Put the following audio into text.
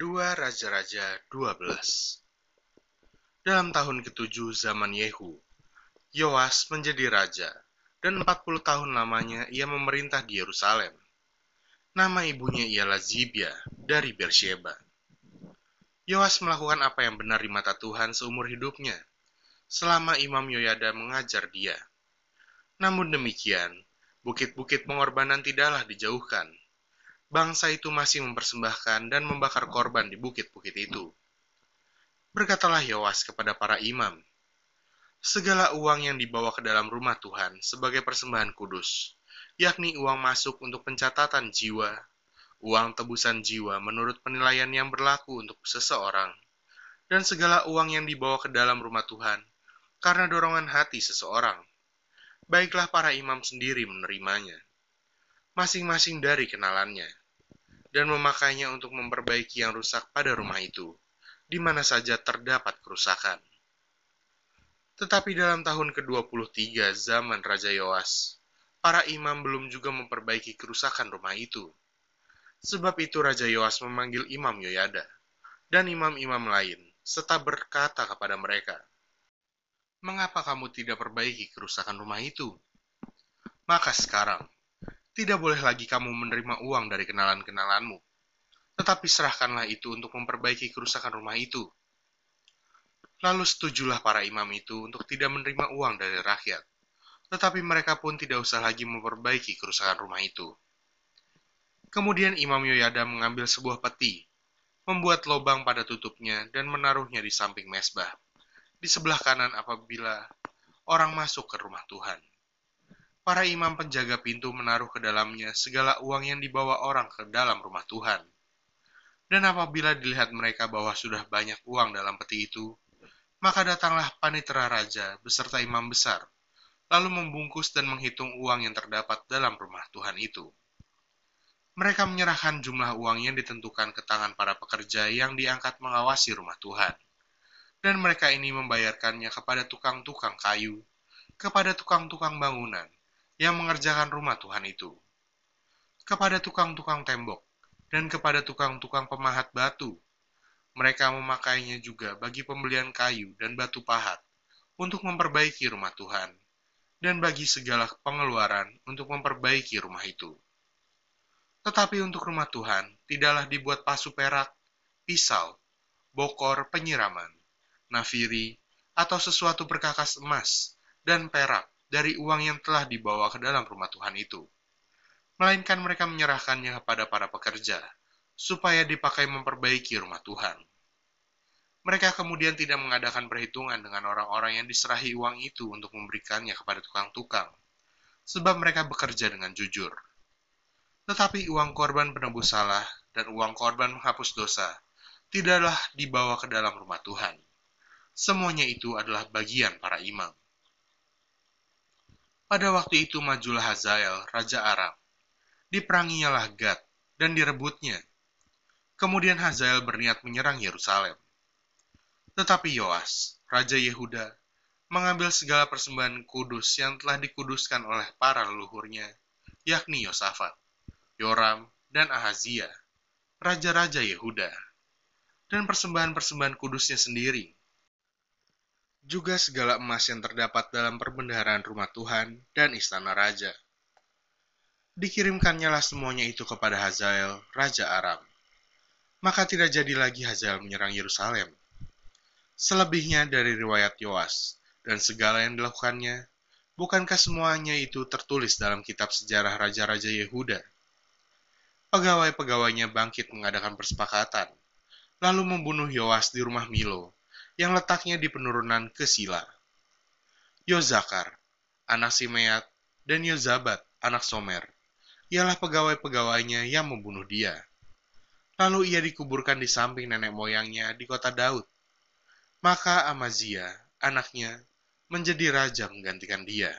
Dua Raja-Raja 12 Dalam tahun ketujuh zaman Yehu, Yoas menjadi raja, dan 40 tahun lamanya ia memerintah di Yerusalem. Nama ibunya ialah Zibia dari Beersheba. Yoas melakukan apa yang benar di mata Tuhan seumur hidupnya, selama Imam Yoyada mengajar dia. Namun demikian, bukit-bukit pengorbanan tidaklah dijauhkan, bangsa itu masih mempersembahkan dan membakar korban di bukit-bukit itu. Berkatalah Yoas kepada para imam, segala uang yang dibawa ke dalam rumah Tuhan sebagai persembahan kudus, yakni uang masuk untuk pencatatan jiwa, uang tebusan jiwa menurut penilaian yang berlaku untuk seseorang, dan segala uang yang dibawa ke dalam rumah Tuhan karena dorongan hati seseorang. Baiklah para imam sendiri menerimanya, masing-masing dari kenalannya dan memakainya untuk memperbaiki yang rusak pada rumah itu, di mana saja terdapat kerusakan. Tetapi dalam tahun ke-23 zaman Raja Yoas, para imam belum juga memperbaiki kerusakan rumah itu. Sebab itu Raja Yoas memanggil Imam Yoyada dan imam-imam lain, serta berkata kepada mereka, Mengapa kamu tidak perbaiki kerusakan rumah itu? Maka sekarang, tidak boleh lagi kamu menerima uang dari kenalan-kenalanmu, tetapi serahkanlah itu untuk memperbaiki kerusakan rumah itu. Lalu setujulah para imam itu untuk tidak menerima uang dari rakyat, tetapi mereka pun tidak usah lagi memperbaiki kerusakan rumah itu. Kemudian Imam Yoyada mengambil sebuah peti, membuat lubang pada tutupnya dan menaruhnya di samping mesbah, di sebelah kanan apabila orang masuk ke rumah Tuhan para imam penjaga pintu menaruh ke dalamnya segala uang yang dibawa orang ke dalam rumah Tuhan. Dan apabila dilihat mereka bahwa sudah banyak uang dalam peti itu, maka datanglah panitera raja beserta imam besar, lalu membungkus dan menghitung uang yang terdapat dalam rumah Tuhan itu. Mereka menyerahkan jumlah uang yang ditentukan ke tangan para pekerja yang diangkat mengawasi rumah Tuhan. Dan mereka ini membayarkannya kepada tukang-tukang kayu, kepada tukang-tukang bangunan, yang mengerjakan rumah Tuhan itu, kepada tukang-tukang tembok, dan kepada tukang-tukang pemahat batu. Mereka memakainya juga bagi pembelian kayu dan batu pahat untuk memperbaiki rumah Tuhan, dan bagi segala pengeluaran untuk memperbaiki rumah itu. Tetapi untuk rumah Tuhan tidaklah dibuat pasu perak, pisau, bokor penyiraman, nafiri, atau sesuatu perkakas emas dan perak dari uang yang telah dibawa ke dalam rumah Tuhan itu. Melainkan mereka menyerahkannya kepada para pekerja, supaya dipakai memperbaiki rumah Tuhan. Mereka kemudian tidak mengadakan perhitungan dengan orang-orang yang diserahi uang itu untuk memberikannya kepada tukang-tukang, sebab mereka bekerja dengan jujur. Tetapi uang korban penebus salah dan uang korban menghapus dosa tidaklah dibawa ke dalam rumah Tuhan. Semuanya itu adalah bagian para imam. Pada waktu itu majulah Hazael, Raja Aram. Diperanginya Gad, dan direbutnya. Kemudian Hazael berniat menyerang Yerusalem. Tetapi Yoas, Raja Yehuda, mengambil segala persembahan kudus yang telah dikuduskan oleh para leluhurnya, yakni Yosafat, Yoram, dan Ahazia, raja-raja Yehuda, dan persembahan-persembahan kudusnya sendiri, juga segala emas yang terdapat dalam perbendaharaan rumah Tuhan dan istana raja. Dikirimkannya lah semuanya itu kepada Hazael, Raja Aram. Maka tidak jadi lagi Hazael menyerang Yerusalem. Selebihnya dari riwayat Yoas dan segala yang dilakukannya, bukankah semuanya itu tertulis dalam kitab sejarah Raja-Raja Yehuda? Pegawai-pegawainya bangkit mengadakan persepakatan, lalu membunuh Yoas di rumah Milo, yang letaknya di penurunan ke Sila. Yozakar, anak Simeat, dan Yozabat, anak Somer, ialah pegawai-pegawainya yang membunuh dia. Lalu ia dikuburkan di samping nenek moyangnya di kota Daud. Maka Amazia, anaknya, menjadi raja menggantikan dia.